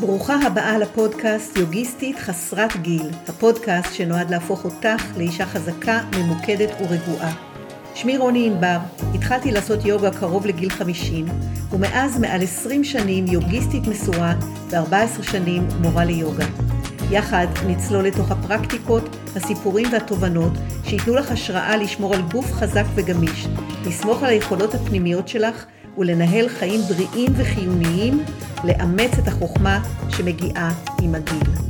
ברוכה הבאה לפודקאסט יוגיסטית חסרת גיל, הפודקאסט שנועד להפוך אותך לאישה חזקה, ממוקדת ורגועה. שמי רוני ענבר, התחלתי לעשות יוגה קרוב לגיל 50, ומאז מעל 20 שנים יוגיסטית מסורה ו-14 שנים מורה ליוגה. יחד נצלול לתוך הפרקטיקות, הסיפורים והתובנות שייתנו לך השראה לשמור על גוף חזק וגמיש, לסמוך על היכולות הפנימיות שלך ולנהל חיים בריאים וחיוניים, לאמץ את החוכמה שמגיעה עם הגיל.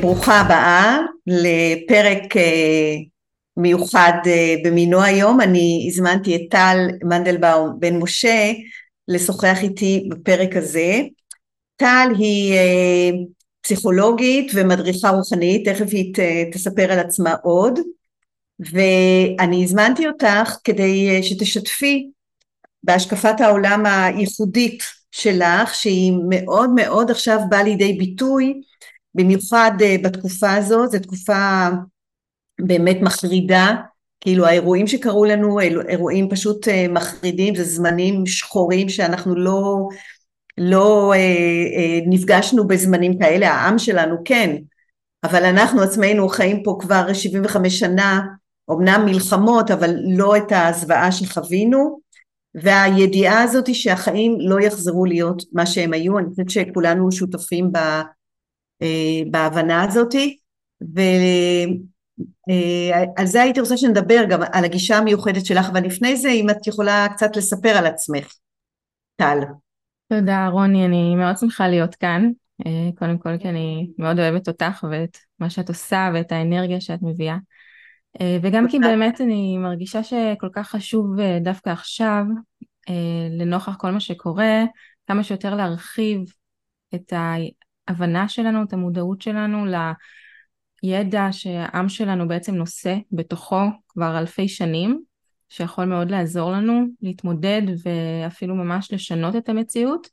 ברוכה הבאה לפרק אה, מיוחד אה, במינו היום. אני הזמנתי את טל מנדלבאום בן משה לשוחח איתי בפרק הזה. טל היא אה, פסיכולוגית ומדריכה רוחנית, תכף היא תספר על עצמה עוד. ואני הזמנתי אותך כדי אה, שתשתפי בהשקפת העולם הייחודית שלך, שהיא מאוד מאוד עכשיו באה לידי ביטוי, במיוחד אה, בתקופה הזו, זו תקופה באמת מחרידה, כאילו האירועים שקרו לנו אירועים פשוט אה, מחרידים, זה זמנים שחורים שאנחנו לא, לא נפגשנו בזמנים כאלה, העם שלנו כן, אבל אנחנו עצמנו חיים פה כבר 75 שנה אמנם מלחמות אבל לא את הזוועה שחווינו והידיעה הזאת היא שהחיים לא יחזרו להיות מה שהם היו, אני חושבת שכולנו שותפים ב, אה, בהבנה הזאת ועל אה, זה הייתי רוצה שנדבר גם על הגישה המיוחדת שלך אבל לפני זה אם את יכולה קצת לספר על עצמך, טל. תודה רוני, אני מאוד שמחה להיות כאן, אה, קודם כל כי אני מאוד אוהבת אותך ואת מה שאת עושה ואת האנרגיה שאת מביאה. אה, וגם כי באמת אני מרגישה שכל כך חשוב אה, דווקא עכשיו, אה, לנוכח כל מה שקורה, כמה שיותר להרחיב את ההבנה שלנו, את המודעות שלנו לידע שהעם שלנו בעצם נושא בתוכו כבר אלפי שנים, שיכול מאוד לעזור לנו להתמודד ואפילו ממש לשנות את המציאות,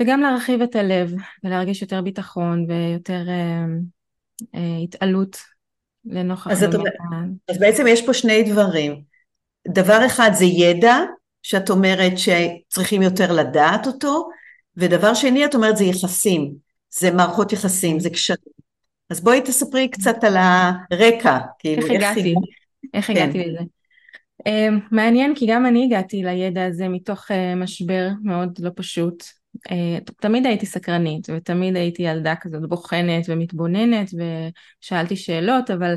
וגם להרחיב את הלב ולהרגיש יותר ביטחון ויותר אה, אה, התעלות לנוכח אז, באמת... אז בעצם יש פה שני דברים. דבר אחד זה ידע, שאת אומרת שצריכים יותר לדעת אותו, ודבר שני את אומרת זה יחסים, זה מערכות יחסים, זה קשרים. אז בואי תספרי קצת על הרקע, כאילו איך הגעתי, איך כן. הגעתי לזה. Uh, מעניין כי גם אני הגעתי לידע הזה מתוך uh, משבר מאוד לא פשוט. Uh, תמיד הייתי סקרנית ותמיד הייתי ילדה כזאת בוחנת ומתבוננת ושאלתי שאלות אבל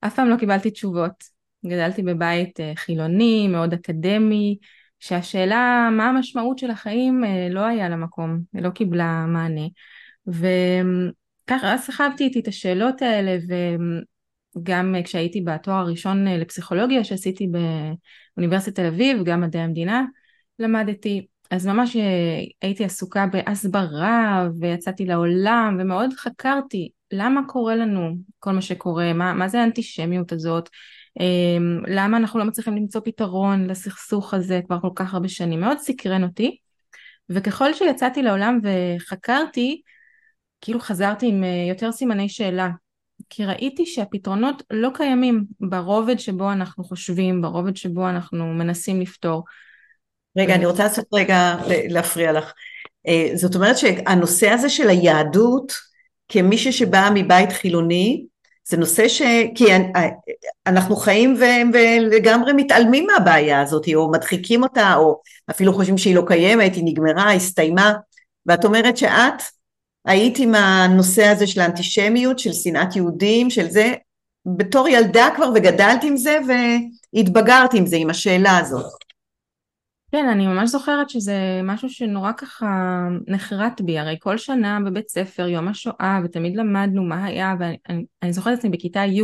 אף פעם לא קיבלתי תשובות. גדלתי בבית uh, חילוני מאוד אקדמי שהשאלה מה המשמעות של החיים uh, לא היה לה מקום, לא קיבלה מענה. וככה סחבתי איתי את השאלות האלה וגם כשהייתי בתואר הראשון לפסיכולוגיה שעשיתי באוניברסיטת תל אביב, גם מדעי המדינה, למדתי אז ממש אה, הייתי עסוקה בהסברה ויצאתי לעולם ומאוד חקרתי למה קורה לנו כל מה שקורה, מה, מה זה האנטישמיות הזאת, אמ, למה אנחנו לא מצליחים למצוא פתרון לסכסוך הזה כבר כל כך הרבה שנים, מאוד סקרן אותי וככל שיצאתי לעולם וחקרתי כאילו חזרתי עם אה, יותר סימני שאלה. כי ראיתי שהפתרונות לא קיימים ברובד שבו אנחנו חושבים, ברובד שבו אנחנו מנסים לפתור רגע, אני רוצה לעשות רגע, להפריע לך. אה, זאת אומרת שהנושא הזה של היהדות, כמישהי שבאה מבית חילוני, זה נושא ש... כי אה, אנחנו חיים ולגמרי מתעלמים מהבעיה הזאת, או מדחיקים אותה, או אפילו חושבים שהיא לא קיימת, היא נגמרה, הסתיימה, ואת אומרת שאת היית עם הנושא הזה של האנטישמיות, של שנאת יהודים, של זה, בתור ילדה כבר וגדלת עם זה והתבגרת עם זה, עם השאלה הזאת. כן, אני ממש זוכרת שזה משהו שנורא ככה נחרט בי, הרי כל שנה בבית ספר, יום השואה, ותמיד למדנו מה היה, ואני זוכרת עצמי בכיתה י',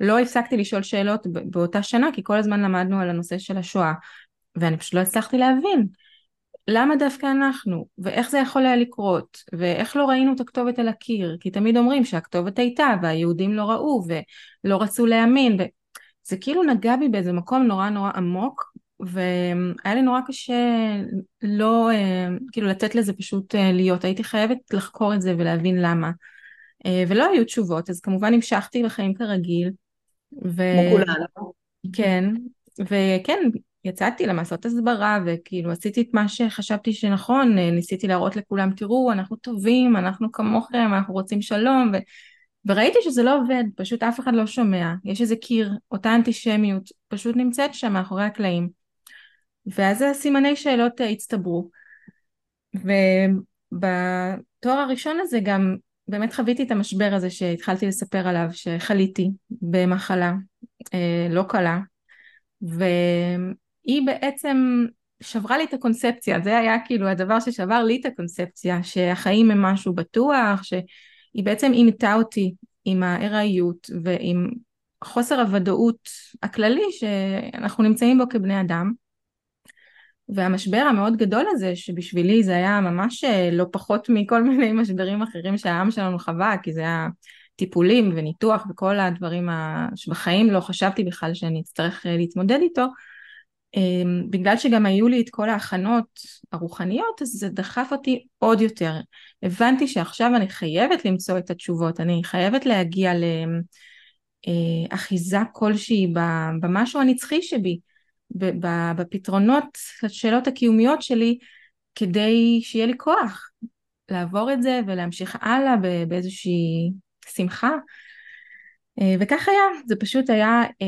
לא הפסקתי לשאול שאלות באותה שנה, כי כל הזמן למדנו על הנושא של השואה, ואני פשוט לא הצלחתי להבין. למה דווקא אנחנו, ואיך זה יכול היה לקרות, ואיך לא ראינו את הכתובת על הקיר, כי תמיד אומרים שהכתובת הייתה, והיהודים לא ראו, ולא רצו להאמין, וזה כאילו נגע בי באיזה מקום נורא נורא עמוק, והיה לי נורא קשה לא, אה, כאילו לתת לזה פשוט אה, להיות, הייתי חייבת לחקור את זה ולהבין למה. אה, ולא היו תשובות, אז כמובן המשכתי לחיים כרגיל. ו... כמו כולנו. כן, וכן, יצאתי למסעות הסברה וכאילו עשיתי את מה שחשבתי שנכון, ניסיתי להראות לכולם תראו אנחנו טובים, אנחנו כמוכם, אנחנו רוצים שלום ו... וראיתי שזה לא עובד, פשוט אף אחד לא שומע, יש איזה קיר, אותה אנטישמיות פשוט נמצאת שם מאחורי הקלעים. ואז הסימני שאלות הצטברו. ובתואר הראשון הזה גם באמת חוויתי את המשבר הזה שהתחלתי לספר עליו, שחליתי במחלה אה, לא קלה, והיא בעצם שברה לי את הקונספציה, זה היה כאילו הדבר ששבר לי את הקונספציה, שהחיים הם משהו בטוח, שהיא בעצם עינתה אותי עם הארעיות ועם חוסר הוודאות הכללי שאנחנו נמצאים בו כבני אדם. והמשבר המאוד גדול הזה, שבשבילי זה היה ממש אה, לא פחות מכל מיני משברים אחרים שהעם שלנו חווה, כי זה היה טיפולים וניתוח וכל הדברים שבחיים לא חשבתי בכלל שאני אצטרך אה, להתמודד איתו, אמ, בגלל שגם היו לי את כל ההכנות הרוחניות, אז זה דחף אותי עוד יותר. הבנתי שעכשיו אני חייבת למצוא את התשובות, אני חייבת להגיע לאחיזה אה, כלשהי במשהו הנצחי שבי. בפתרונות השאלות הקיומיות שלי כדי שיהיה לי כוח לעבור את זה ולהמשיך הלאה באיזושהי שמחה. אה, וכך היה. זה פשוט היה אה,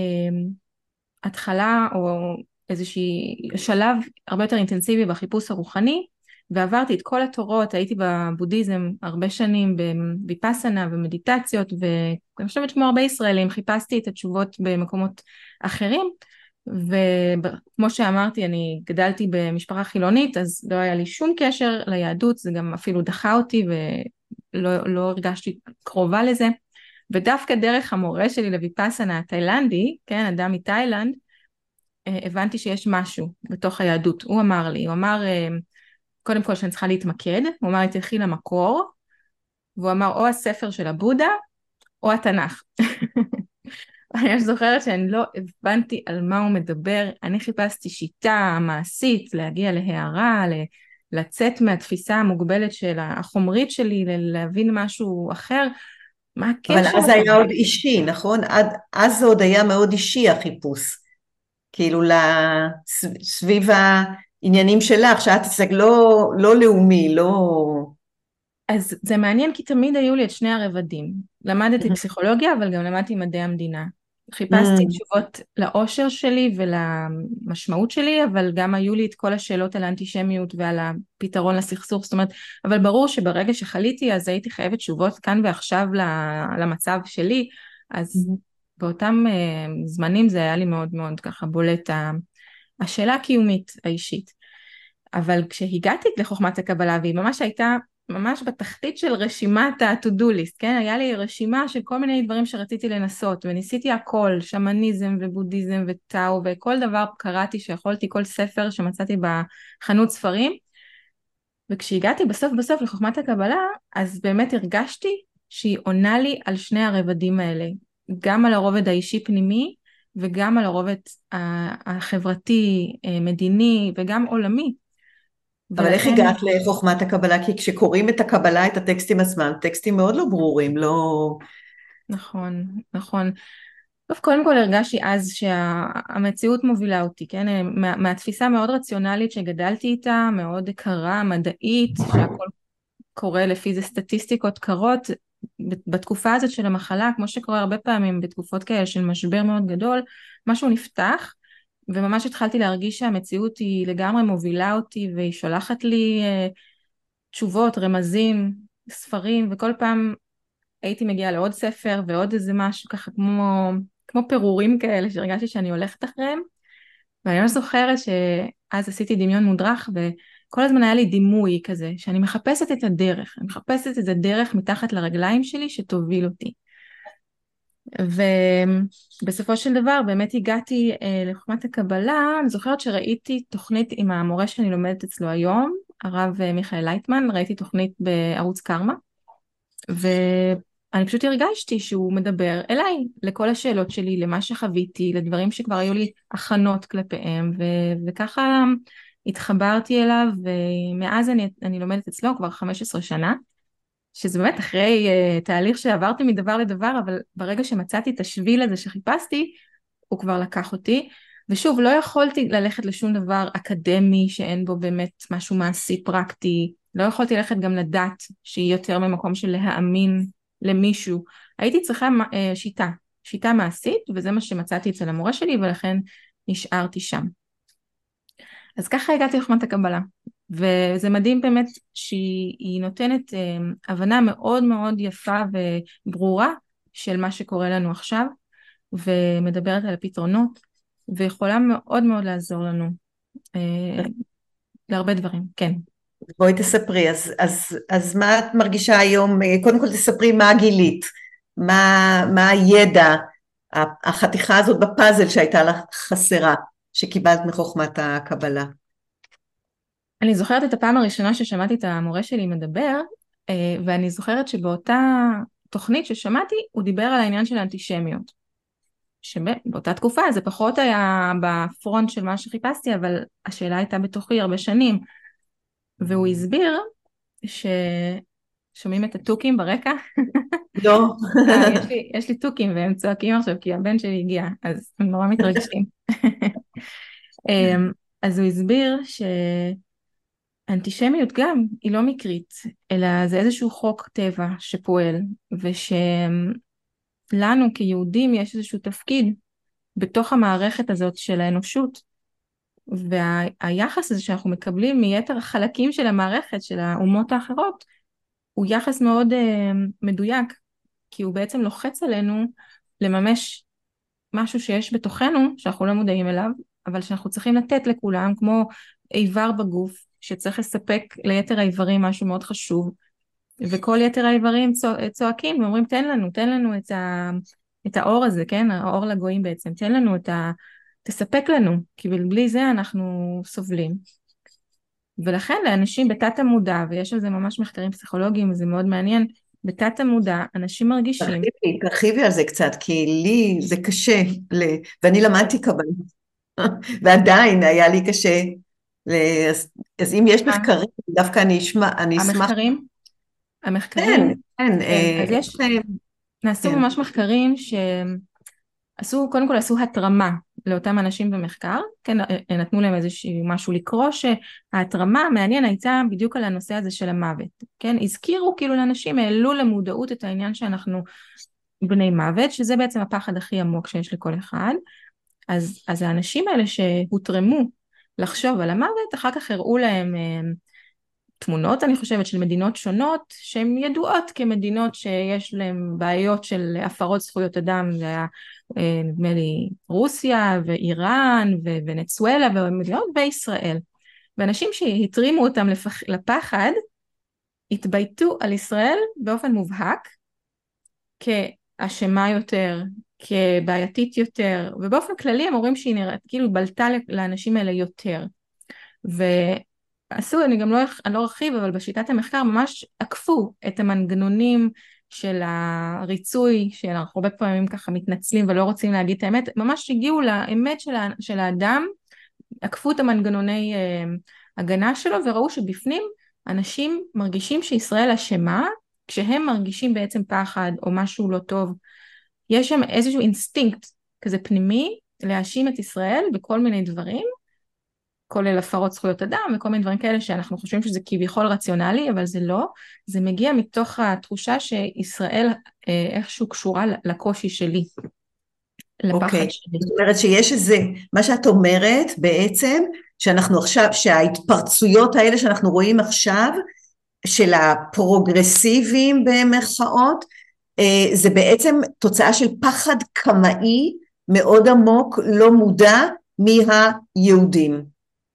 התחלה או איזושהי שלב הרבה יותר אינטנסיבי בחיפוש הרוחני ועברתי את כל התורות, הייתי בבודהיזם הרבה שנים בוויפאסנה ומדיטציות ואני חושבת כמו הרבה ישראלים חיפשתי את התשובות במקומות אחרים וכמו שאמרתי אני גדלתי במשפחה חילונית אז לא היה לי שום קשר ליהדות זה גם אפילו דחה אותי ולא לא הרגשתי קרובה לזה. ודווקא דרך המורה שלי לויפאסנה התאילנדי כן אדם מתאילנד אה, הבנתי שיש משהו בתוך היהדות. הוא אמר לי הוא אמר אה, קודם כל שאני צריכה להתמקד הוא אמר לי תלכי למקור והוא אמר או הספר של הבודה או התנ"ך אני זוכרת שאני לא הבנתי על מה הוא מדבר, אני חיפשתי שיטה מעשית להגיע להערה, לצאת מהתפיסה המוגבלת של החומרית שלי, להבין משהו אחר, מה הקשר? אבל אז היה עוד אישי, נכון? עד, אז זה עוד היה מאוד אישי החיפוש, כאילו סביב העניינים שלך, שאת לא, לא לאומי, לא... אז זה מעניין כי תמיד היו לי את שני הרבדים. למדתי פסיכולוגיה אבל גם למדתי מדעי המדינה. חיפשתי mm. תשובות לאושר שלי ולמשמעות שלי, אבל גם היו לי את כל השאלות על האנטישמיות ועל הפתרון לסכסוך, זאת אומרת, אבל ברור שברגע שחליתי אז הייתי חייבת תשובות כאן ועכשיו למצב שלי, אז mm-hmm. באותם uh, זמנים זה היה לי מאוד מאוד ככה בולט השאלה הקיומית האישית. אבל כשהגעתי לחוכמת הקבלה והיא ממש הייתה ממש בתחתית של רשימת ה-to-do list, כן? היה לי רשימה של כל מיני דברים שרציתי לנסות, וניסיתי הכל, שמניזם ובודהיזם וטאו, וכל דבר קראתי שיכולתי, כל ספר שמצאתי בחנות ספרים. וכשהגעתי בסוף בסוף לחוכמת הקבלה, אז באמת הרגשתי שהיא עונה לי על שני הרבדים האלה, גם על הרובד האישי פנימי, וגם על הרובד החברתי, אה, מדיני, וגם עולמי. אבל איך הגעת לחוכמת הקבלה? כי כשקוראים את הקבלה, את הטקסטים עצמם, טקסטים מאוד לא ברורים, לא... נכון, נכון. טוב, קודם כל הרגשתי אז שהמציאות מובילה אותי, כן? מה, מהתפיסה המאוד רציונלית שגדלתי איתה, מאוד קרה, מדעית, שהכל קורה לפי איזה סטטיסטיקות קרות, בתקופה הזאת של המחלה, כמו שקורה הרבה פעמים בתקופות כאלה של משבר מאוד גדול, משהו נפתח, וממש התחלתי להרגיש שהמציאות היא לגמרי מובילה אותי והיא שולחת לי uh, תשובות, רמזים, ספרים, וכל פעם הייתי מגיעה לעוד ספר ועוד איזה משהו ככה כמו, כמו פירורים כאלה שהרגשתי שאני הולכת אחריהם. ואני ממש זוכרת שאז עשיתי דמיון מודרך וכל הזמן היה לי דימוי כזה שאני מחפשת את הדרך, אני מחפשת את הדרך מתחת לרגליים שלי שתוביל אותי. ובסופו של דבר באמת הגעתי אה, לחוכמת הקבלה, אני זוכרת שראיתי תוכנית עם המורה שאני לומדת אצלו היום, הרב אה, מיכאל לייטמן, ראיתי תוכנית בערוץ קרמה, ואני פשוט הרגשתי שהוא מדבר אליי, לכל השאלות שלי, למה שחוויתי, לדברים שכבר היו לי הכנות כלפיהם, ו- וככה התחברתי אליו, ומאז אני, אני לומדת אצלו כבר 15 שנה. שזה באמת אחרי uh, תהליך שעברתי מדבר לדבר, אבל ברגע שמצאתי את השביל הזה שחיפשתי, הוא כבר לקח אותי. ושוב, לא יכולתי ללכת לשום דבר אקדמי שאין בו באמת משהו מעשי פרקטי, לא יכולתי ללכת גם לדת שהיא יותר ממקום של להאמין למישהו, הייתי צריכה אה, שיטה, שיטה מעשית, וזה מה שמצאתי אצל המורה שלי ולכן נשארתי שם. אז ככה הגעתי לחוכמת הקבלה, וזה מדהים באמת שהיא נותנת אה, הבנה מאוד מאוד יפה וברורה של מה שקורה לנו עכשיו, ומדברת על הפתרונות, ויכולה מאוד מאוד לעזור לנו אה, להרבה דברים, כן. בואי תספרי, אז, אז, אז מה את מרגישה היום, אה, קודם כל תספרי מה גילית, מה, מה הידע, החתיכה הזאת בפאזל שהייתה לך חסרה, שקיבלת מחוכמת הקבלה. אני זוכרת את הפעם הראשונה ששמעתי את המורה שלי מדבר, אה, ואני זוכרת שבאותה תוכנית ששמעתי, הוא דיבר על העניין של האנטישמיות. שבאותה תקופה זה פחות היה בפרונט של מה שחיפשתי, אבל השאלה הייתה בתוכי הרבה שנים. והוא הסביר ששומעים את התוכים ברקע? לא. אה, יש, לי, יש לי תוכים והם צועקים עכשיו כי הבן שלי הגיע, אז הם נורא מתרגשים. אמ, אז הוא הסביר שאנטישמיות גם היא לא מקרית, אלא זה איזשהו חוק טבע שפועל, ושלנו כיהודים יש איזשהו תפקיד בתוך המערכת הזאת של האנושות, והיחס הזה שאנחנו מקבלים מיתר החלקים של המערכת, של האומות האחרות, הוא יחס מאוד uh, מדויק, כי הוא בעצם לוחץ עלינו לממש משהו שיש בתוכנו, שאנחנו לא מודעים אליו, אבל שאנחנו צריכים לתת לכולם, כמו איבר בגוף, שצריך לספק ליתר האיברים משהו מאוד חשוב, וכל יתר האיברים צוע, צועקים ואומרים תן לנו, תן לנו את, ה, את האור הזה, כן? האור לגויים בעצם, תן לנו את ה... תספק לנו, כי בלי זה אנחנו סובלים. ולכן לאנשים בתת המודע, ויש על זה ממש מחקרים פסיכולוגיים וזה מאוד מעניין, בתת המודע אנשים מרגישים... תרחיבי, תרחיבי על זה קצת, כי לי זה קשה, ל... ואני למדתי קבלה, ועדיין היה לי קשה. אז, אז אם יש מחקרים, דווקא אני אשמע, אני אשמח... המחקרים? המחקרים? כן, כן. כן אה, אז יש, נעשו כן. ממש מחקרים שעשו, קודם כל עשו התרמה לאותם אנשים במחקר, כן, אה, אה, נתנו להם איזשהו משהו לקרוא, שההתרמה המעניין הייתה בדיוק על הנושא הזה של המוות, כן, הזכירו כאילו לאנשים, העלו למודעות את העניין שאנחנו בני מוות, שזה בעצם הפחד הכי עמוק שיש לכל אחד, אז, אז האנשים האלה שהותרמו לחשוב על המוות, אחר כך הראו להם אה, תמונות אני חושבת של מדינות שונות שהן ידועות כמדינות שיש להן בעיות של הפרות זכויות אדם זה היה אה, נדמה לי רוסיה ואיראן וונצואלה ומדינות וישראל. ואנשים שהתרימו אותם לפח, לפחד התבייתו על ישראל באופן מובהק כאשמה יותר כבעייתית יותר ובאופן כללי הם אומרים שהיא נראית כאילו בלטה לאנשים האלה יותר ו... עשו, אני גם לא, לא ארחיב, אבל בשיטת המחקר ממש עקפו את המנגנונים של הריצוי, שאנחנו הרבה פעמים ככה מתנצלים ולא רוצים להגיד את האמת, ממש הגיעו לאמת של, של האדם, עקפו את המנגנוני אה, הגנה שלו וראו שבפנים אנשים מרגישים שישראל אשמה, כשהם מרגישים בעצם פחד או משהו לא טוב. יש שם איזשהו אינסטינקט כזה פנימי להאשים את ישראל בכל מיני דברים, כולל הפרות זכויות אדם וכל מיני דברים כאלה שאנחנו חושבים שזה כביכול רציונלי, אבל זה לא, זה מגיע מתוך התחושה שישראל אה, איכשהו קשורה לקושי שלי. לפחד okay. שלי. זאת אומרת שיש איזה, מה שאת אומרת בעצם, שאנחנו עכשיו, שההתפרצויות האלה שאנחנו רואים עכשיו, של הפרוגרסיביים במרכאות, זה בעצם תוצאה של פחד קמאי מאוד עמוק, לא מודע, מהיהודים.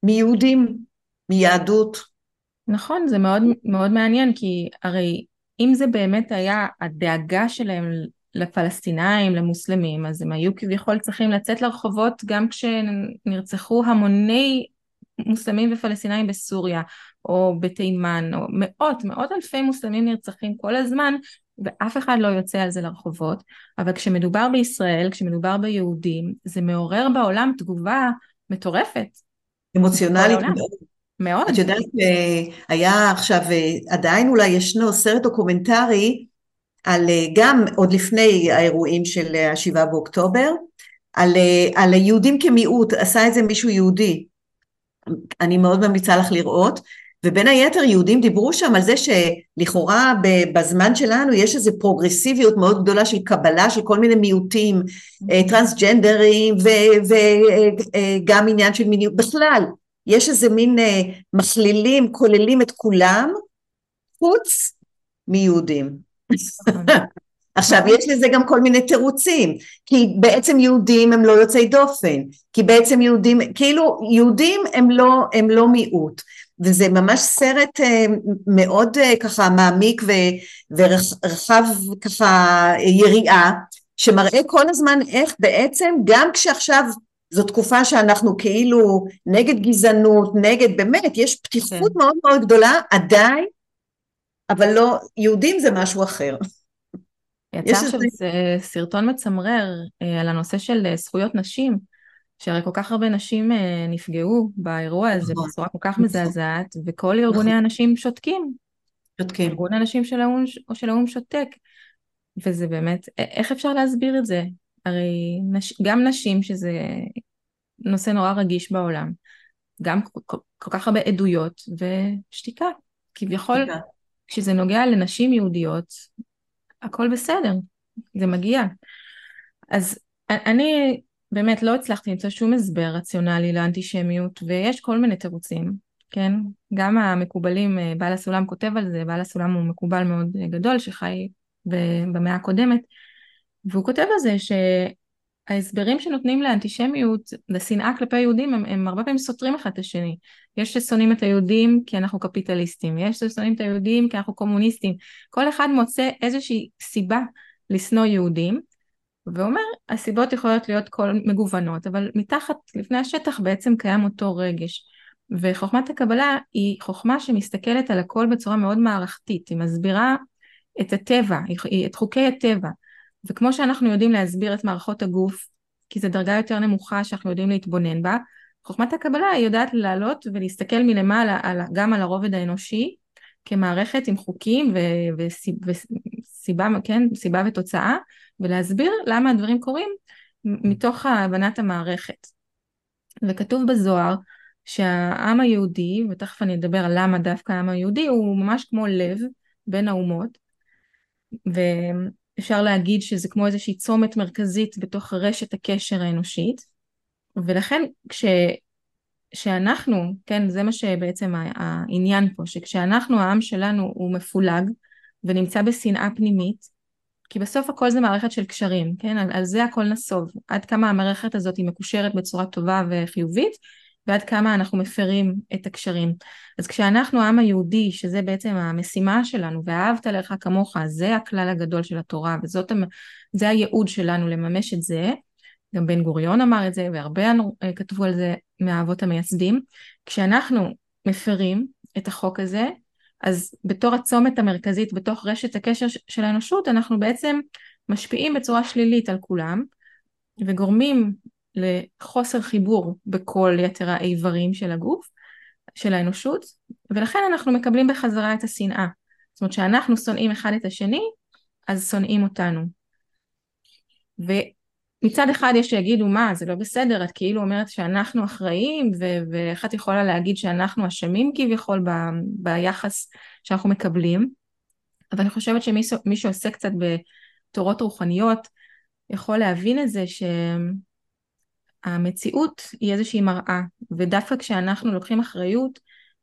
מיהודים, מיהדות. נכון, זה מאוד, מאוד מעניין, כי הרי אם זה באמת היה הדאגה שלהם לפלסטינאים, למוסלמים, אז הם היו כביכול צריכים לצאת לרחובות גם כשנרצחו המוני מוסלמים ופלסטינאים בסוריה, או בתימן, או מאות, מאות אלפי מוסלמים נרצחים כל הזמן, ואף אחד לא יוצא על זה לרחובות, אבל כשמדובר בישראל, כשמדובר ביהודים, זה מעורר בעולם תגובה מטורפת. אמוציונלית מאוד. מאוד. את יודעת, היה עכשיו, עדיין אולי ישנו סרט דוקומנטרי על גם עוד לפני האירועים של השבעה באוקטובר, על, אה, על היהודים כמיעוט, עשה את זה מישהו יהודי, אני מאוד ממליצה לך לראות, ובין היתר יהודים דיברו שם על זה שלכאורה בזמן שלנו יש איזו פרוגרסיביות מאוד גדולה של קבלה של כל מיני מיעוטים, אה, טרנסג'נדרים וגם עניין של מיניות, בכלל יש איזה מין מכלילים, כוללים את כולם, חוץ מיהודים. נכון. עכשיו יש לזה גם כל מיני תירוצים, כי בעצם יהודים הם לא יוצאי דופן, כי בעצם יהודים, כאילו יהודים הם לא, הם לא מיעוט, וזה ממש סרט אה, מאוד אה, ככה מעמיק ו, ורחב ככה יריעה, שמראה כל הזמן איך בעצם גם כשעכשיו זו תקופה שאנחנו כאילו נגד גזענות, נגד באמת, יש פתיחות כן. מאוד מאוד גדולה, עדיין, אבל לא, יהודים זה משהו אחר. יצא עכשיו איזה סרטון מצמרר אה, על הנושא של זכויות נשים, שהרי כל כך הרבה נשים אה, נפגעו באירוע הזה נכון. בצורה כל כך נכון. מזעזעת, וכל ארגוני נכון. הנשים שותקים. שותקים. ארגון הנשים של האו"ם או של האו"ם שותק. וזה באמת, איך אפשר להסביר את זה? הרי נש, גם נשים, שזה נושא נורא רגיש בעולם, גם כל, כל, כך הרבה עדויות ושתיקה. כביכול, כשזה נוגע לנשים יהודיות, הכל בסדר, זה מגיע. אז אני באמת לא הצלחתי למצוא שום הסבר רציונלי לאנטישמיות, ויש כל מיני תירוצים, כן? גם המקובלים, אה, בעל הסולם כותב על זה, בעל הסולם הוא מקובל מאוד גדול שחי במאה הקודמת, והוא כותב על זה שההסברים שנותנים לאנטישמיות, לשנאה כלפי יהודים, הם, הם הרבה פעמים סותרים אחד את השני. יש ששונאים את היהודים כי אנחנו קפיטליסטים, יש ששונאים את היהודים כי אנחנו קומוניסטים. כל אחד מוצא איזושהי סיבה לשנוא יהודים, ואומר, הסיבות יכולות להיות כל מגוונות, אבל מתחת, לפני השטח בעצם קיים אותו רגש. וחוכמת הקבלה היא חוכמה שמסתכלת על הכל בצורה מאוד מערכתית, היא מסבירה את הטבע, את חוקי הטבע. וכמו שאנחנו יודעים להסביר את מערכות הגוף, כי זו דרגה יותר נמוכה שאנחנו יודעים להתבונן בה, חוכמת הקבלה היא יודעת לעלות ולהסתכל מלמעלה על, גם על הרובד האנושי כמערכת עם חוקים וסיבה, כן, סיבה ותוצאה ולהסביר למה הדברים קורים מתוך הבנת המערכת. וכתוב בזוהר שהעם היהודי, ותכף אני אדבר על למה דווקא העם היהודי, הוא ממש כמו לב בין האומות, ואפשר להגיד שזה כמו איזושהי צומת מרכזית בתוך רשת הקשר האנושית. ולכן כש... שאנחנו, כן, זה מה שבעצם העניין פה, שכשאנחנו, העם שלנו הוא מפולג ונמצא בשנאה פנימית, כי בסוף הכל זה מערכת של קשרים, כן, על, על זה הכל נסוב, עד כמה המערכת הזאת היא מקושרת בצורה טובה וחיובית, ועד כמה אנחנו מפרים את הקשרים. אז כשאנחנו העם היהודי, שזה בעצם המשימה שלנו, ואהבת לך כמוך, זה הכלל הגדול של התורה, וזה הייעוד שלנו לממש את זה, גם בן גוריון אמר את זה והרבה אה, כתבו על זה מהאבות המייסדים, כשאנחנו מפרים את החוק הזה, אז בתור הצומת המרכזית בתוך רשת הקשר של האנושות אנחנו בעצם משפיעים בצורה שלילית על כולם וגורמים לחוסר חיבור בכל יתר האיברים של הגוף, של האנושות, ולכן אנחנו מקבלים בחזרה את השנאה. זאת אומרת שאנחנו שונאים אחד את השני, אז שונאים אותנו. מצד אחד יש שיגידו מה זה לא בסדר את כאילו אומרת שאנחנו אחראים ו- ואיך את יכולה להגיד שאנחנו אשמים כביכול ב- ביחס שאנחנו מקבלים? אבל אני חושבת שמי שעושה קצת בתורות רוחניות יכול להבין את זה שהמציאות היא איזושהי מראה ודווקא כשאנחנו לוקחים אחריות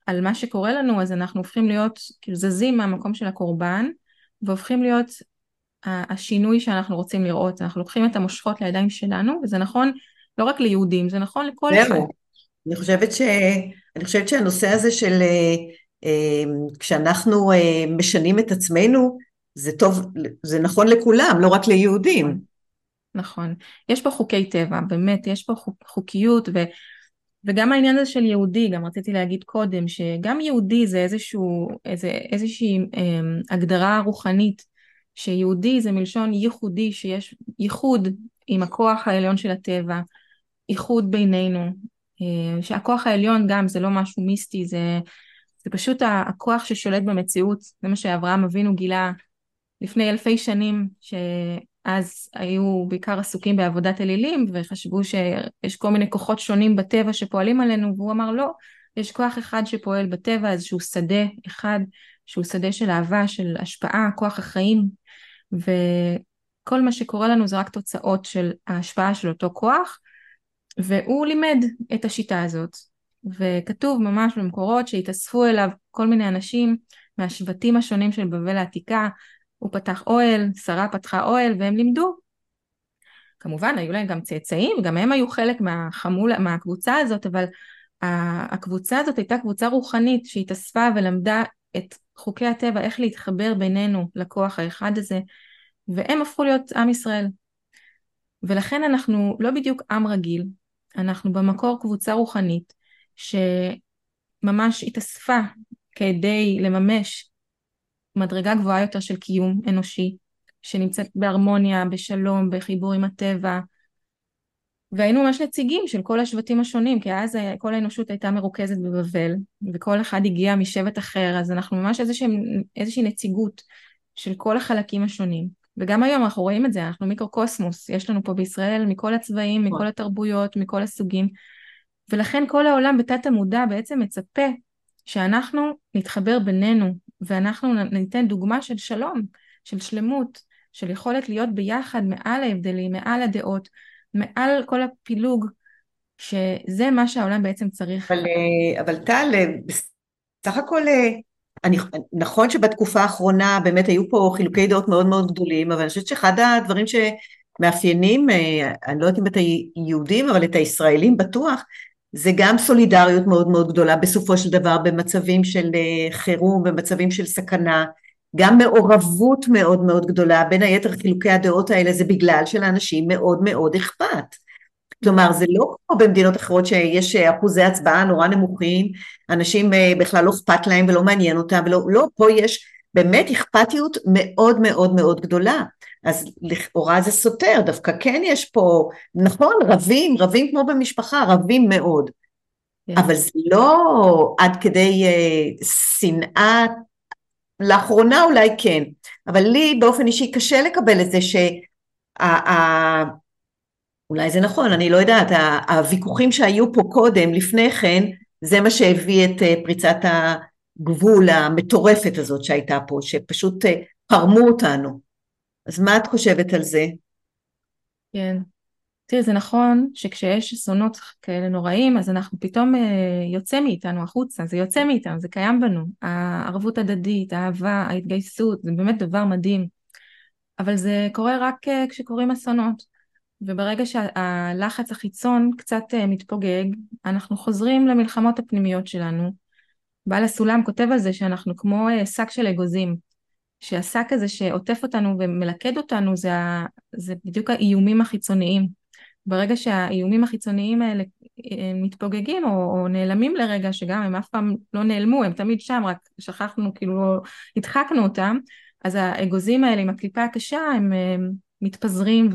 על מה שקורה לנו אז אנחנו הופכים להיות כאילו זזים מהמקום של הקורבן והופכים להיות השינוי שאנחנו רוצים לראות, אנחנו לוקחים את המושכות לידיים שלנו, וזה נכון לא רק ליהודים, זה נכון לכל אחד. אני חושבת, ש... אני חושבת שהנושא הזה של אה, אה, כשאנחנו אה, משנים את עצמנו, זה טוב, זה נכון לכולם, לא רק ליהודים. נכון. יש פה חוקי טבע, באמת, יש פה חוק, חוקיות, ו, וגם העניין הזה של יהודי, גם רציתי להגיד קודם, שגם יהודי זה איזשהו, איזה, איזושהי אה, הגדרה רוחנית שיהודי זה מלשון ייחודי, שיש ייחוד עם הכוח העליון של הטבע, ייחוד בינינו, אה, שהכוח העליון גם זה לא משהו מיסטי, זה, זה פשוט הכוח ששולט במציאות, זה מה שאברהם אבינו גילה לפני אלפי שנים, אז היו בעיקר עסוקים בעבודת אלילים וחשבו שיש כל מיני כוחות שונים בטבע שפועלים עלינו והוא אמר לא, יש כוח אחד שפועל בטבע, איזשהו שדה אחד שהוא שדה של אהבה, של השפעה, כוח החיים וכל מה שקורה לנו זה רק תוצאות של ההשפעה של אותו כוח והוא לימד את השיטה הזאת וכתוב ממש במקורות שהתאספו אליו כל מיני אנשים מהשבטים השונים של בבל העתיקה הוא פתח אוהל, שרה פתחה אוהל והם לימדו. כמובן היו להם גם צאצאים, גם הם היו חלק מהחמול, מהקבוצה הזאת, אבל הקבוצה הזאת הייתה קבוצה רוחנית שהתאספה ולמדה את חוקי הטבע, איך להתחבר בינינו לכוח האחד הזה, והם הפכו להיות עם ישראל. ולכן אנחנו לא בדיוק עם רגיל, אנחנו במקור קבוצה רוחנית שממש התאספה כדי לממש מדרגה גבוהה יותר של קיום אנושי, שנמצאת בהרמוניה, בשלום, בחיבור עם הטבע. והיינו ממש נציגים של כל השבטים השונים, כי אז כל האנושות הייתה מרוכזת בבבל, וכל אחד הגיע משבט אחר, אז אנחנו ממש איזושהי, איזושהי נציגות של כל החלקים השונים. וגם היום אנחנו רואים את זה, אנחנו מיקרוקוסמוס, יש לנו פה בישראל מכל הצבעים, מכל התרבויות, מכל הסוגים, ולכן כל העולם בתת המודע בעצם מצפה שאנחנו נתחבר בינינו ואנחנו ניתן דוגמה של שלום, של שלמות, של יכולת להיות ביחד מעל ההבדלים, מעל הדעות, מעל כל הפילוג, שזה מה שהעולם בעצם צריך. אבל, אה, אבל טל, אה, בסך הכל, אה, אני, נכון שבתקופה האחרונה באמת היו פה חילוקי דעות מאוד מאוד גדולים, אבל אני חושבת שאחד הדברים שמאפיינים, אני לא יודעת אם את היהודים, אבל את הישראלים בטוח, זה גם סולידריות מאוד מאוד גדולה בסופו של דבר במצבים של חירום, במצבים של סכנה, גם מעורבות מאוד מאוד גדולה, בין היתר חילוקי הדעות האלה זה בגלל שלאנשים מאוד מאוד אכפת. כלומר זה לא כמו במדינות אחרות שיש אחוזי הצבעה נורא נמוכים, אנשים אה, בכלל לא אכפת להם ולא מעניין אותם, ולא, לא, פה יש באמת אכפתיות מאוד מאוד מאוד גדולה. אז לכאורה זה סותר, דווקא כן יש פה, נכון, רבים, רבים כמו במשפחה, רבים מאוד. כן. אבל זה לא עד כדי uh, שנאה, לאחרונה אולי כן, אבל לי באופן אישי קשה לקבל את זה שה... אולי זה נכון, אני לא יודעת, הוויכוחים שהיו פה קודם, לפני כן, זה מה שהביא את uh, פריצת הגבול המטורפת הזאת שהייתה פה, שפשוט פרמו אותנו. אז מה את חושבת על זה? כן. תראי, זה נכון שכשיש אסונות כאלה נוראים, אז אנחנו פתאום אה, יוצא מאיתנו החוצה, זה יוצא מאיתנו, זה קיים בנו. הערבות הדדית, האהבה, ההתגייסות, זה באמת דבר מדהים. אבל זה קורה רק אה, כשקורים אסונות. וברגע שהלחץ החיצון קצת אה, מתפוגג, אנחנו חוזרים למלחמות הפנימיות שלנו. בעל הסולם כותב על זה שאנחנו כמו שק של אגוזים. שהשק הזה שעוטף אותנו ומלכד אותנו זה, זה בדיוק האיומים החיצוניים. ברגע שהאיומים החיצוניים האלה אה, מתפוגגים או, או נעלמים לרגע, שגם הם אף פעם לא נעלמו, הם תמיד שם, רק שכחנו, כאילו הדחקנו אותם, אז האגוזים האלה עם הקליפה הקשה הם, הם מתפזרים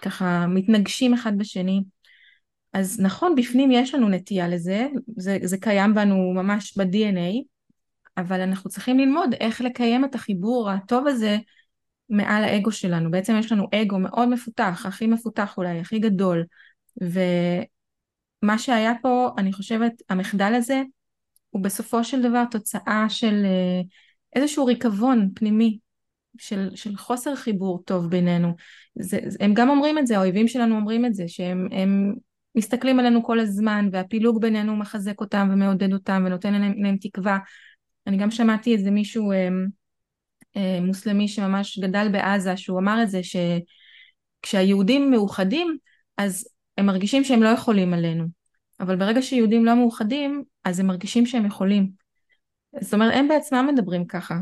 וככה מתנגשים אחד בשני. אז נכון, בפנים יש לנו נטייה לזה, זה, זה קיים בנו ממש ב-DNA, אבל אנחנו צריכים ללמוד איך לקיים את החיבור הטוב הזה מעל האגו שלנו. בעצם יש לנו אגו מאוד מפותח, הכי מפותח אולי, הכי גדול. ומה שהיה פה, אני חושבת, המחדל הזה, הוא בסופו של דבר תוצאה של אה, איזשהו ריקבון פנימי, של, של חוסר חיבור טוב בינינו. זה, הם גם אומרים את זה, האויבים שלנו אומרים את זה, שהם מסתכלים עלינו כל הזמן, והפילוג בינינו מחזק אותם ומעודד אותם ונותן להם, להם תקווה. אני גם שמעתי איזה מישהו אה, מוסלמי שממש גדל בעזה, שהוא אמר את זה שכשהיהודים מאוחדים, אז הם מרגישים שהם לא יכולים עלינו. אבל ברגע שיהודים לא מאוחדים, אז הם מרגישים שהם יכולים. זאת אומרת, הם בעצמם מדברים ככה.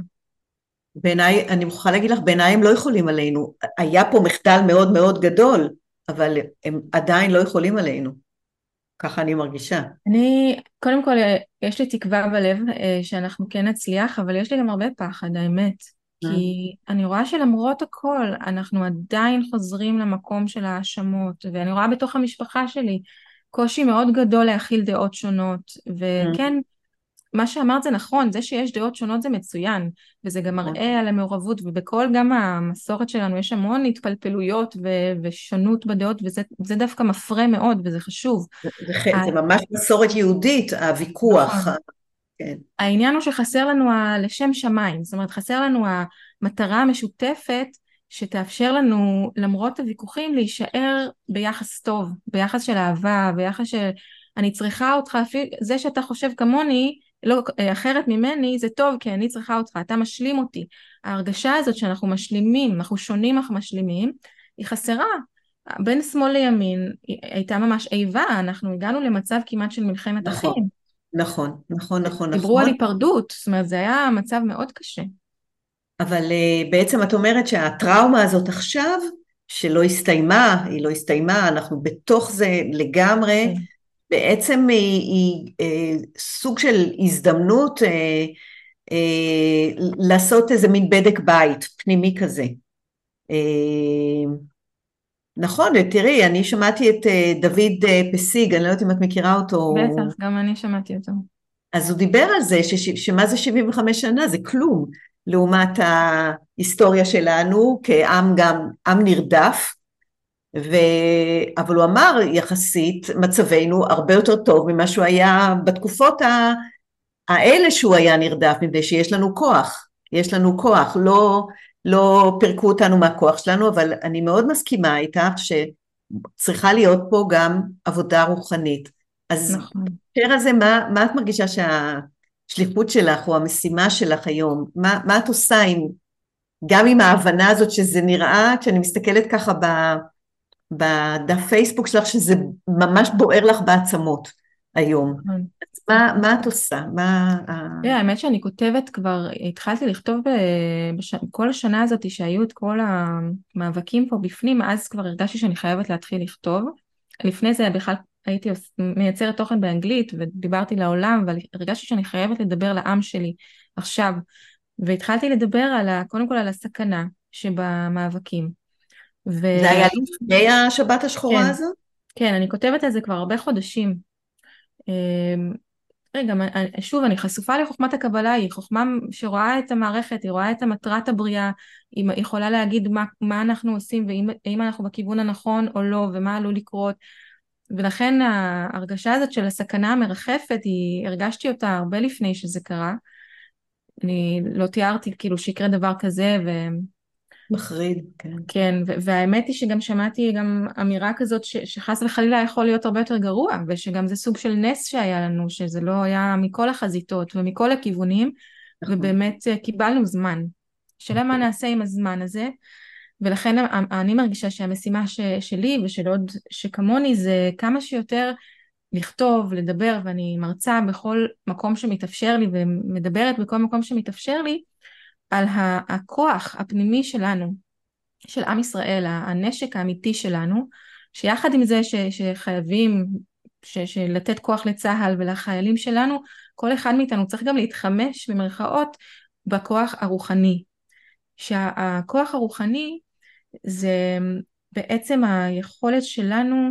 בעיניי, אני מוכרחה להגיד לך, בעיניי הם לא יכולים עלינו. היה פה מחדל מאוד מאוד גדול, אבל הם עדיין לא יכולים עלינו. ככה אני מרגישה. אני, קודם כל, יש לי תקווה בלב אה, שאנחנו כן נצליח, אבל יש לי גם הרבה פחד, האמת. כי אה. אני רואה שלמרות הכל, אנחנו עדיין חוזרים למקום של ההאשמות, ואני רואה בתוך המשפחה שלי קושי מאוד גדול להכיל דעות שונות, וכן, מה שאמרת זה נכון, זה שיש דעות שונות זה מצוין, וזה גם נכון. מראה על המעורבות, ובכל גם המסורת שלנו יש המון התפלפלויות ו- ושונות בדעות, וזה דווקא מפרה מאוד, וזה חשוב. זה, זה ממש מסורת יהודית, הוויכוח. נכון. כן. העניין הוא שחסר לנו ה- לשם שמיים, זאת אומרת חסר לנו המטרה המשותפת שתאפשר לנו למרות הוויכוחים להישאר ביחס טוב, ביחס של אהבה, ביחס של אני צריכה אותך, זה שאתה חושב כמוני, לא אחרת ממני, זה טוב כי אני צריכה אותך, אתה משלים אותי. ההרגשה הזאת שאנחנו משלימים, אנחנו שונים אך משלימים, היא חסרה. בין שמאל לימין הייתה ממש איבה, אנחנו הגענו למצב כמעט של מלחמת נכון, אחים. נכון, נכון, נכון, דיברו נכון. על היפרדות, זאת אומרת זה היה מצב מאוד קשה. אבל uh, בעצם את אומרת שהטראומה הזאת עכשיו, שלא הסתיימה, היא לא הסתיימה, אנחנו בתוך זה לגמרי, כן. בעצם היא, היא היא uh, סוג של הזדמנות uh, uh, לעשות איזה מין בדק בית פנימי כזה. Uh, נכון, תראי, אני שמעתי את uh, דוד uh, פסיג, אני לא יודעת אם את מכירה אותו. בטח, גם אני שמעתי אותו. אז הוא דיבר על זה, ש, שמה זה 75 שנה, זה כלום. לעומת ההיסטוריה שלנו כעם גם, עם נרדף, ו... אבל הוא אמר יחסית מצבנו הרבה יותר טוב ממה שהוא היה בתקופות האלה שהוא היה נרדף, מפני שיש לנו כוח, יש לנו כוח, לא, לא פירקו אותנו מהכוח שלנו, אבל אני מאוד מסכימה איתך שצריכה להיות פה גם עבודה רוחנית. אז נכון. בהקשר הזה, מה, מה את מרגישה שה... השליחות שלך או המשימה שלך היום? מה, מה את עושה עם, גם עם ההבנה הזאת שזה נראה, כשאני מסתכלת ככה ב, בדף פייסבוק שלך, שזה ממש בוער לך בעצמות היום. נכון. מה, מה את עושה? מה... Yeah, האמת שאני כותבת כבר, התחלתי לכתוב בש... כל השנה הזאת שהיו את כל המאבקים פה בפנים, אז כבר הרגשתי שאני חייבת להתחיל לכתוב. לפני זה בכלל הייתי מייצרת תוכן באנגלית ודיברתי לעולם, אבל הרגשתי שאני חייבת לדבר לעם שלי עכשיו. והתחלתי לדבר על ה, קודם כל על הסכנה שבמאבקים. ו... זה היה לפני השבת השחורה כן, הזאת? כן, אני כותבת על זה כבר הרבה חודשים. רגע, שוב, אני חשופה לחוכמת הקבלה, היא חוכמה שרואה את המערכת, היא רואה את המטרת הבריאה, היא יכולה להגיד מה, מה אנחנו עושים ואם אנחנו בכיוון הנכון או לא, ומה עלול לקרות. ולכן ההרגשה הזאת של הסכנה המרחפת, היא, הרגשתי אותה הרבה לפני שזה קרה. אני לא תיארתי כאילו שיקרה דבר כזה ו... מחריד, כן. כן, והאמת היא שגם שמעתי גם אמירה כזאת ש- שחס וחלילה יכול להיות הרבה יותר גרוע, ושגם זה סוג של נס שהיה לנו, שזה לא היה מכל החזיתות ומכל הכיוונים, נכון. ובאמת אה, קיבלנו זמן. שאלה מה נעשה עם הזמן הזה, ולכן אני מרגישה שהמשימה ש, שלי ושל עוד שכמוני זה כמה שיותר לכתוב, לדבר, ואני מרצה בכל מקום שמתאפשר לי ומדברת בכל מקום שמתאפשר לי על הכוח הפנימי שלנו, של עם ישראל, הנשק האמיתי שלנו, שיחד עם זה ש, שחייבים ש, לתת כוח לצה"ל ולחיילים שלנו, כל אחד מאיתנו צריך גם להתחמש במרכאות בכוח הרוחני. שהכוח הרוחני זה בעצם היכולת שלנו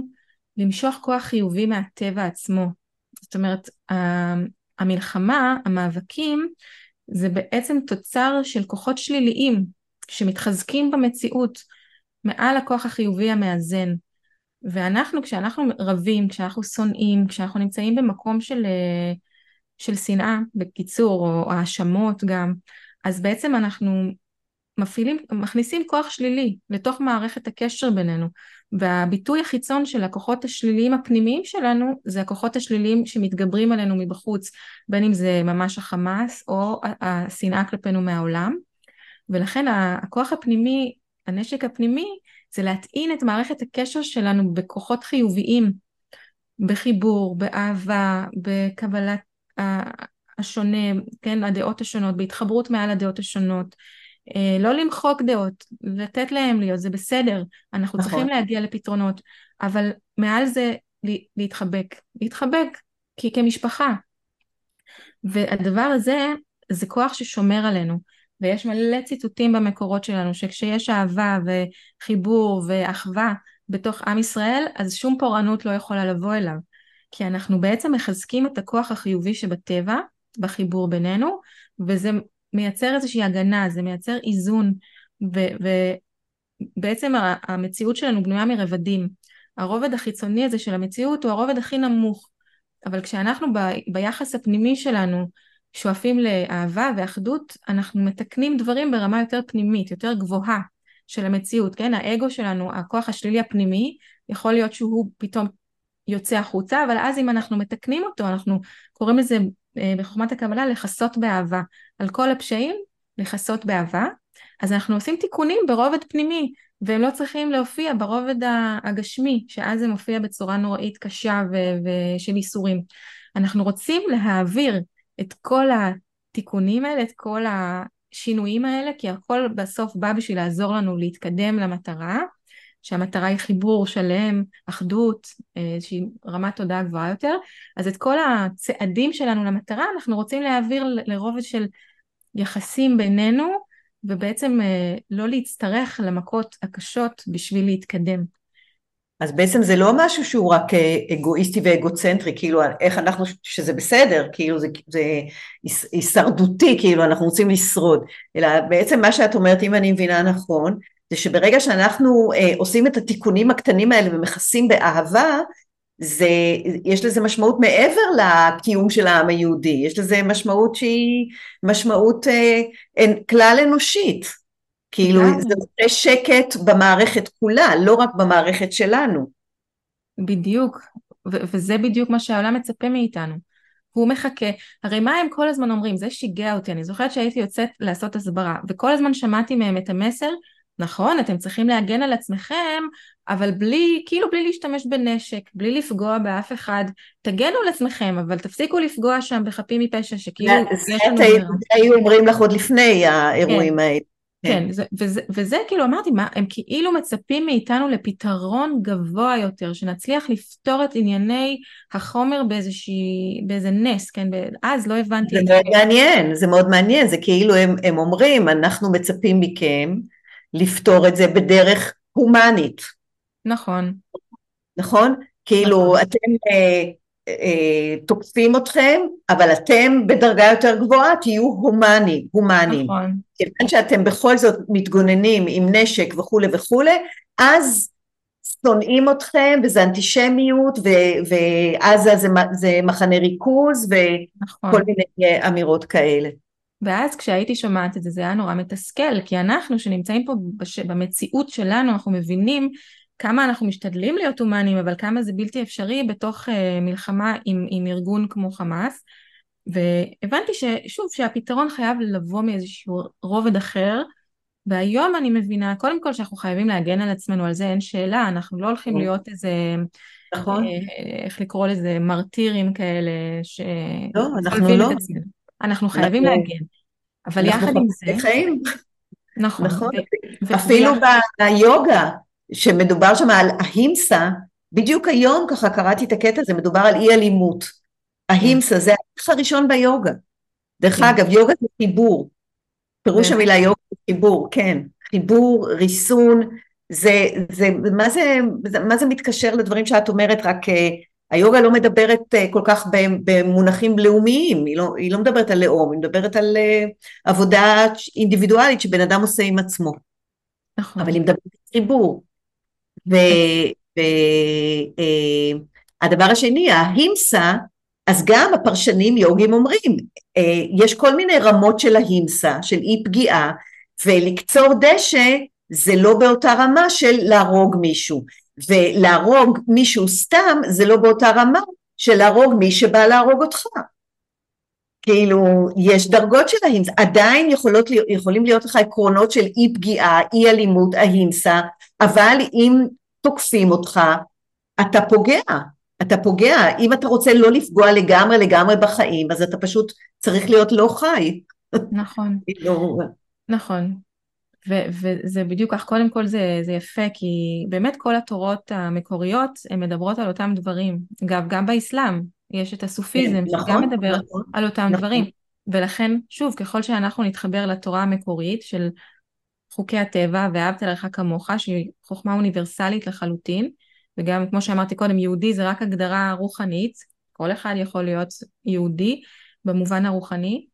למשוך כוח חיובי מהטבע עצמו. זאת אומרת, המלחמה, המאבקים, זה בעצם תוצר של כוחות שליליים שמתחזקים במציאות מעל הכוח החיובי המאזן. ואנחנו, כשאנחנו רבים, כשאנחנו שונאים, כשאנחנו נמצאים במקום של, של שנאה, בקיצור, או האשמות גם, אז בעצם אנחנו מפעילים, מכניסים כוח שלילי לתוך מערכת הקשר בינינו והביטוי החיצון של הכוחות השליליים הפנימיים שלנו זה הכוחות השליליים שמתגברים עלינו מבחוץ בין אם זה ממש החמאס או השנאה כלפינו מהעולם. ולכן הכוח הפנימי, הנשק הפנימי זה להטעין את מערכת הקשר שלנו בכוחות חיוביים בחיבור, באהבה, בקבלת השונה, כן, הדעות השונות, בהתחברות מעל הדעות השונות לא למחוק דעות, לתת להם להיות, זה בסדר, אנחנו נכון. צריכים להגיע לפתרונות, אבל מעל זה להתחבק, להתחבק, כי כמשפחה. והדבר הזה, זה כוח ששומר עלינו, ויש מלא ציטוטים במקורות שלנו, שכשיש אהבה וחיבור ואחווה בתוך עם ישראל, אז שום פורענות לא יכולה לבוא אליו. כי אנחנו בעצם מחזקים את הכוח החיובי שבטבע, בחיבור בינינו, וזה מייצר איזושהי הגנה, זה מייצר איזון, ובעצם המציאות שלנו בנויה מרבדים. הרובד החיצוני הזה של המציאות הוא הרובד הכי נמוך, אבל כשאנחנו ב, ביחס הפנימי שלנו שואפים לאהבה ואחדות, אנחנו מתקנים דברים ברמה יותר פנימית, יותר גבוהה של המציאות, כן? האגו שלנו, הכוח השלילי הפנימי, יכול להיות שהוא פתאום יוצא החוצה, אבל אז אם אנחנו מתקנים אותו, אנחנו קוראים לזה אה, בחוכמת הקבלה לכסות באהבה. על כל הפשעים, לכסות באהבה. אז אנחנו עושים תיקונים ברובד פנימי, והם לא צריכים להופיע ברובד הגשמי, שאז זה מופיע בצורה נוראית קשה ושל ייסורים. אנחנו רוצים להעביר את כל התיקונים האלה, את כל השינויים האלה, כי הכל בסוף בא בשביל לעזור לנו להתקדם למטרה, שהמטרה היא חיבור שלם, אחדות, איזושהי רמת תודעה גבוהה יותר, אז את כל הצעדים שלנו למטרה אנחנו רוצים להעביר לרובד של יחסים בינינו, ובעצם לא להצטרך למכות הקשות בשביל להתקדם. אז בעצם זה לא משהו שהוא רק אגואיסטי ואגוצנטרי, כאילו איך אנחנו, שזה בסדר, כאילו זה, זה הישרדותי, כאילו אנחנו רוצים לשרוד, אלא בעצם מה שאת אומרת, אם אני מבינה נכון, זה שברגע שאנחנו אה, עושים את התיקונים הקטנים האלה ומכסים באהבה, זה, יש לזה משמעות מעבר לקיום של העם היהודי, יש לזה משמעות שהיא משמעות אה, כלל אנושית, כאילו זה עושה שקט במערכת כולה, לא רק במערכת שלנו. בדיוק, ו- וזה בדיוק מה שהעולם מצפה מאיתנו. הוא מחכה, הרי מה הם כל הזמן אומרים, זה שיגע אותי, אני זוכרת שהייתי יוצאת לעשות הסברה, וכל הזמן שמעתי מהם את המסר נכון, אתם צריכים להגן על עצמכם, אבל בלי, כאילו בלי להשתמש בנשק, בלי לפגוע באף אחד, תגנו על עצמכם, אבל תפסיקו לפגוע שם בחפים מפשע, שכאילו יש לנו... זה היו אומרים לך עוד לפני האירועים כן. האלה. כן, כן זה, וזה, וזה כאילו אמרתי, מה, הם כאילו מצפים מאיתנו לפתרון גבוה יותר, שנצליח לפתור את ענייני החומר באיזושהי, באיזה נס, כן, אז לא הבנתי. זה מאוד מעניין, זה מאוד מעניין, זה כאילו הם, הם אומרים, אנחנו מצפים מכם, לפתור את זה בדרך הומנית. נכון. נכון? כאילו נכון. אתם אה, אה, תוקפים אתכם, אבל אתם בדרגה יותר גבוהה תהיו הומניים, הומניים. נכון. כיוון שאתם בכל זאת מתגוננים עם נשק וכולי וכולי, אז שונאים אתכם וזה אנטישמיות ו- ועזה זה, זה מחנה ריכוז וכל נכון. מיני אמירות כאלה. ואז כשהייתי שומעת את זה, זה היה נורא מתסכל, כי אנחנו שנמצאים פה בש... במציאות שלנו, אנחנו מבינים כמה אנחנו משתדלים להיות הומניים, אבל כמה זה בלתי אפשרי בתוך uh, מלחמה עם, עם ארגון כמו חמאס. והבנתי ששוב, שהפתרון חייב לבוא מאיזשהו רובד אחר, והיום אני מבינה, קודם כל שאנחנו חייבים להגן על עצמנו, על זה אין שאלה, אנחנו לא הולכים נכון. להיות איזה, נכון. אה, איך לקרוא לזה, מרטירים כאלה, ש... לא, אנחנו לא. אנחנו חייבים אנחנו, להגן. אבל יחד עם זה... חיים. נכון. נכון. ו- אפילו. ביוגה, שמדובר שם על ההימסה, בדיוק היום ככה קראתי את הקטע הזה, מדובר על אי אלימות. ההימסה זה הערך הראשון ביוגה. דרך כן. אגב, יוגה זה חיבור. פירוש המילה יוגה זה חיבור, כן. חיבור, ריסון, זה, זה, מה זה, מה זה מתקשר לדברים שאת אומרת, רק אה, היוגה לא מדברת אה, כל כך במונחים לאומיים, היא לא, היא לא מדברת על לאום, היא מדברת על אה, עבודה אינדיבידואלית שבן אדם עושה עם עצמו. נכון. אבל היא מדברת על חיבור. והדבר אה, השני, ההימסה, אז גם הפרשנים יוגים אומרים, יש כל מיני רמות של ההימסה, של אי פגיעה, ולקצור דשא זה לא באותה רמה של להרוג מישהו. ולהרוג מישהו סתם זה לא באותה רמה של להרוג מי שבא להרוג אותך. כאילו יש דרגות של ההימסה, עדיין יכולות, יכולים להיות לך עקרונות של אי פגיעה, אי אלימות, ההימסה, אבל אם תוקפים אותך אתה פוגע, אתה פוגע, אם אתה רוצה לא לפגוע לגמרי לגמרי בחיים אז אתה פשוט צריך להיות לא חי. נכון, כאילו, נכון, ו- וזה בדיוק כך, קודם כל זה, זה יפה, כי באמת כל התורות המקוריות הן מדברות על אותם דברים. אגב, גם באסלאם יש את הסופיזם, כן, שגם נכון, מדבר נכון, על אותם נכון. דברים. ולכן, שוב, ככל שאנחנו נתחבר לתורה המקורית של חוקי הטבע ואהבת לך כמוך, שהיא חוכמה אוניברסלית לחלוטין, וגם כמו שאמרתי קודם, יהודי זה רק הגדרה רוחנית, כל אחד יכול להיות יהודי, במובן הרוחני,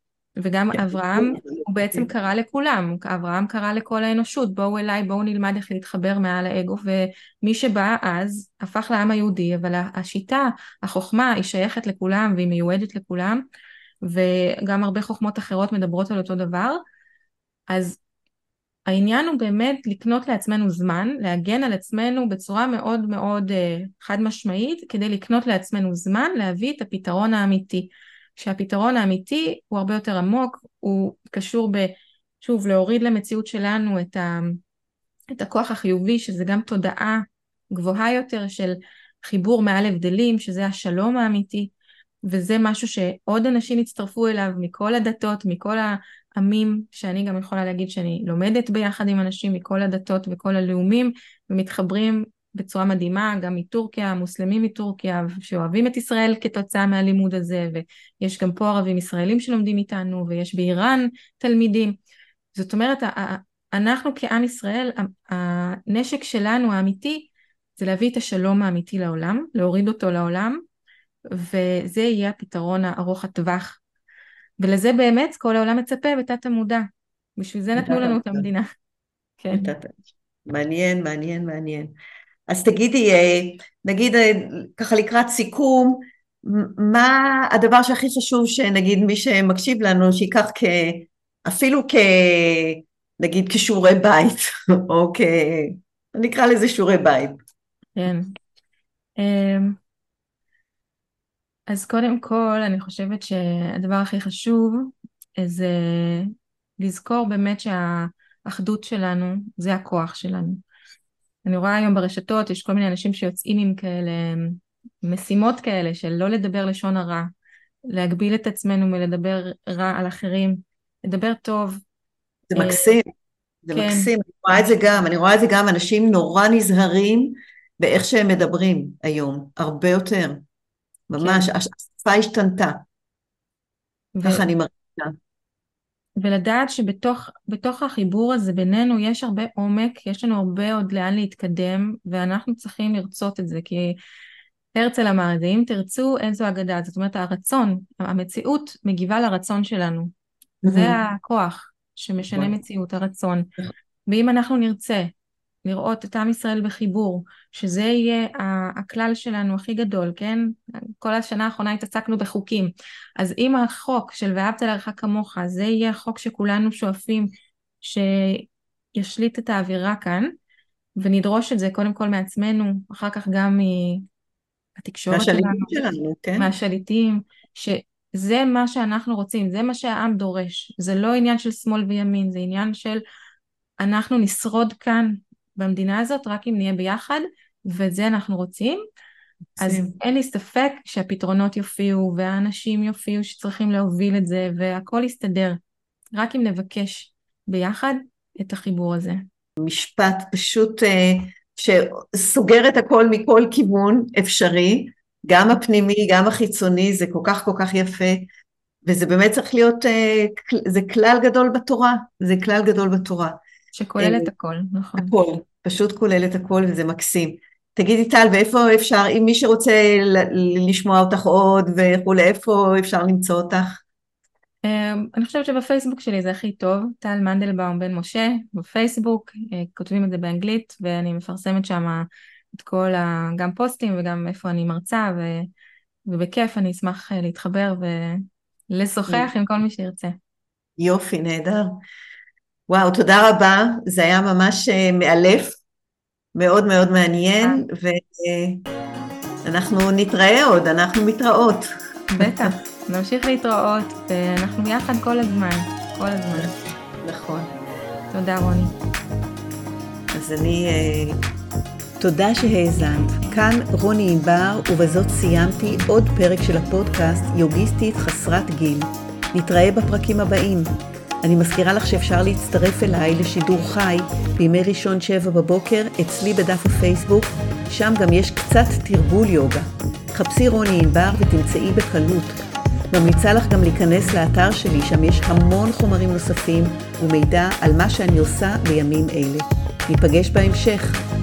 וגם כן. אברהם הוא בעצם כן. קרא לכולם, אברהם קרא לכל האנושות, בואו אליי, בואו נלמד איך להתחבר מעל האגו, ומי שבא אז הפך לעם היהודי, אבל השיטה, החוכמה היא שייכת לכולם והיא מיועדת לכולם, וגם הרבה חוכמות אחרות מדברות על אותו דבר, אז העניין הוא באמת לקנות לעצמנו זמן, להגן על עצמנו בצורה מאוד מאוד uh, חד משמעית, כדי לקנות לעצמנו זמן להביא את הפתרון האמיתי. שהפתרון האמיתי הוא הרבה יותר עמוק, הוא קשור ב... שוב, להוריד למציאות שלנו את, ה, את הכוח החיובי, שזה גם תודעה גבוהה יותר של חיבור מעל הבדלים, שזה השלום האמיתי, וזה משהו שעוד אנשים יצטרפו אליו מכל הדתות, מכל העמים, שאני גם יכולה להגיד שאני לומדת ביחד עם אנשים מכל הדתות וכל הלאומים, ומתחברים בצורה מדהימה, גם מטורקיה, מוסלמים מטורקיה, שאוהבים את ישראל כתוצאה מהלימוד הזה, ויש גם פה ערבים ישראלים שלומדים איתנו, ויש באיראן תלמידים. זאת אומרת, אנחנו כעם ישראל, הנשק שלנו האמיתי, זה להביא את השלום האמיתי לעולם, להוריד אותו לעולם, וזה יהיה הפתרון הארוך הטווח. ולזה באמת כל העולם מצפה בתת המודע. בשביל זה נתנו לנו את המדינה. כן. מעניין, מעניין, מעניין. אז תגידי, אה, נגיד אה, ככה לקראת סיכום, מה הדבר שהכי חשוב שנגיד מי שמקשיב לנו שיקח כ... אפילו כ... נגיד כשיעורי בית, או כ... נקרא לזה שיעורי בית. כן. אמ, אז קודם כל, אני חושבת שהדבר הכי חשוב זה לזכור באמת שהאחדות שלנו זה הכוח שלנו. אני רואה היום ברשתות, יש כל מיני אנשים שיוצאים עם כאלה משימות כאלה של לא לדבר לשון הרע, להגביל את עצמנו מלדבר רע על אחרים, לדבר טוב. זה מקסים, זה כן. מקסים, אני רואה את זה גם, אני רואה את זה גם, אנשים נורא נזהרים באיך שהם מדברים היום, הרבה יותר, ממש, כן. השפה השתנתה, ו... ככה אני מרגישה. ולדעת שבתוך החיבור הזה בינינו יש הרבה עומק, יש לנו הרבה עוד לאן להתקדם, ואנחנו צריכים לרצות את זה, כי הרצל אמר את זה, אם תרצו אין זו אגדה, זאת אומרת הרצון, המציאות מגיבה לרצון שלנו, mm-hmm. זה הכוח שמשנה נכון. מציאות, הרצון, ואם אנחנו נרצה לראות את עם ישראל בחיבור, שזה יהיה הכלל שלנו הכי גדול, כן? כל השנה האחרונה התעסקנו בחוקים. אז אם החוק של ואהבת לרעך כמוך, זה יהיה החוק שכולנו שואפים שישליט את האווירה כאן, ונדרוש את זה קודם כל מעצמנו, אחר כך גם מהתקשורת שלנו, שלנו כן? מהשליטים, שזה מה שאנחנו רוצים, זה מה שהעם דורש. זה לא עניין של שמאל וימין, זה עניין של אנחנו נשרוד כאן במדינה הזאת רק אם נהיה ביחד, ואת זה אנחנו רוצים. אז אין לי ספק שהפתרונות יופיעו והאנשים יופיעו שצריכים להוביל את זה והכל יסתדר, רק אם נבקש ביחד את החיבור הזה. משפט פשוט אה, שסוגר את הכל מכל כיוון אפשרי, גם הפנימי, גם החיצוני, זה כל כך כל כך יפה, וזה באמת צריך להיות, אה, זה כלל גדול בתורה, זה כלל גדול בתורה. שכולל את הכל, נכון. הכל, פשוט כולל את הכל וזה מקסים. תגידי טל, ואיפה אפשר, אם מי שרוצה לשמוע אותך עוד וכולי, איפה אפשר למצוא אותך? אמ, אני חושבת שבפייסבוק שלי זה הכי טוב, טל מנדלבאום בן משה, בפייסבוק, אה, כותבים את זה באנגלית ואני מפרסמת שם את כל ה... גם פוסטים וגם איפה אני מרצה ו... ובכיף אני אשמח אה, להתחבר ולשוחח עם כל מי שירצה. יופי, נהדר. וואו, תודה רבה, זה היה ממש אה, מאלף, מאוד מאוד מעניין, ואנחנו נתראה עוד, אנחנו מתראות. בטח, נמשיך להתראות, ואנחנו ביחד כל הזמן, כל הזמן. נכון. תודה רוני. אז אני... אה, תודה שהאזנת. כאן רוני ענבר, ובזאת סיימתי עוד פרק של הפודקאסט יוגיסטית חסרת גיל. נתראה בפרקים הבאים. אני מזכירה לך שאפשר להצטרף אליי לשידור חי בימי ראשון שבע בבוקר אצלי בדף הפייסבוק, שם גם יש קצת תרגול יוגה. חפשי רוני ענבר ותמצאי בקלות. ממליצה לך גם להיכנס לאתר שלי, שם יש המון חומרים נוספים ומידע על מה שאני עושה בימים אלה. ניפגש בהמשך.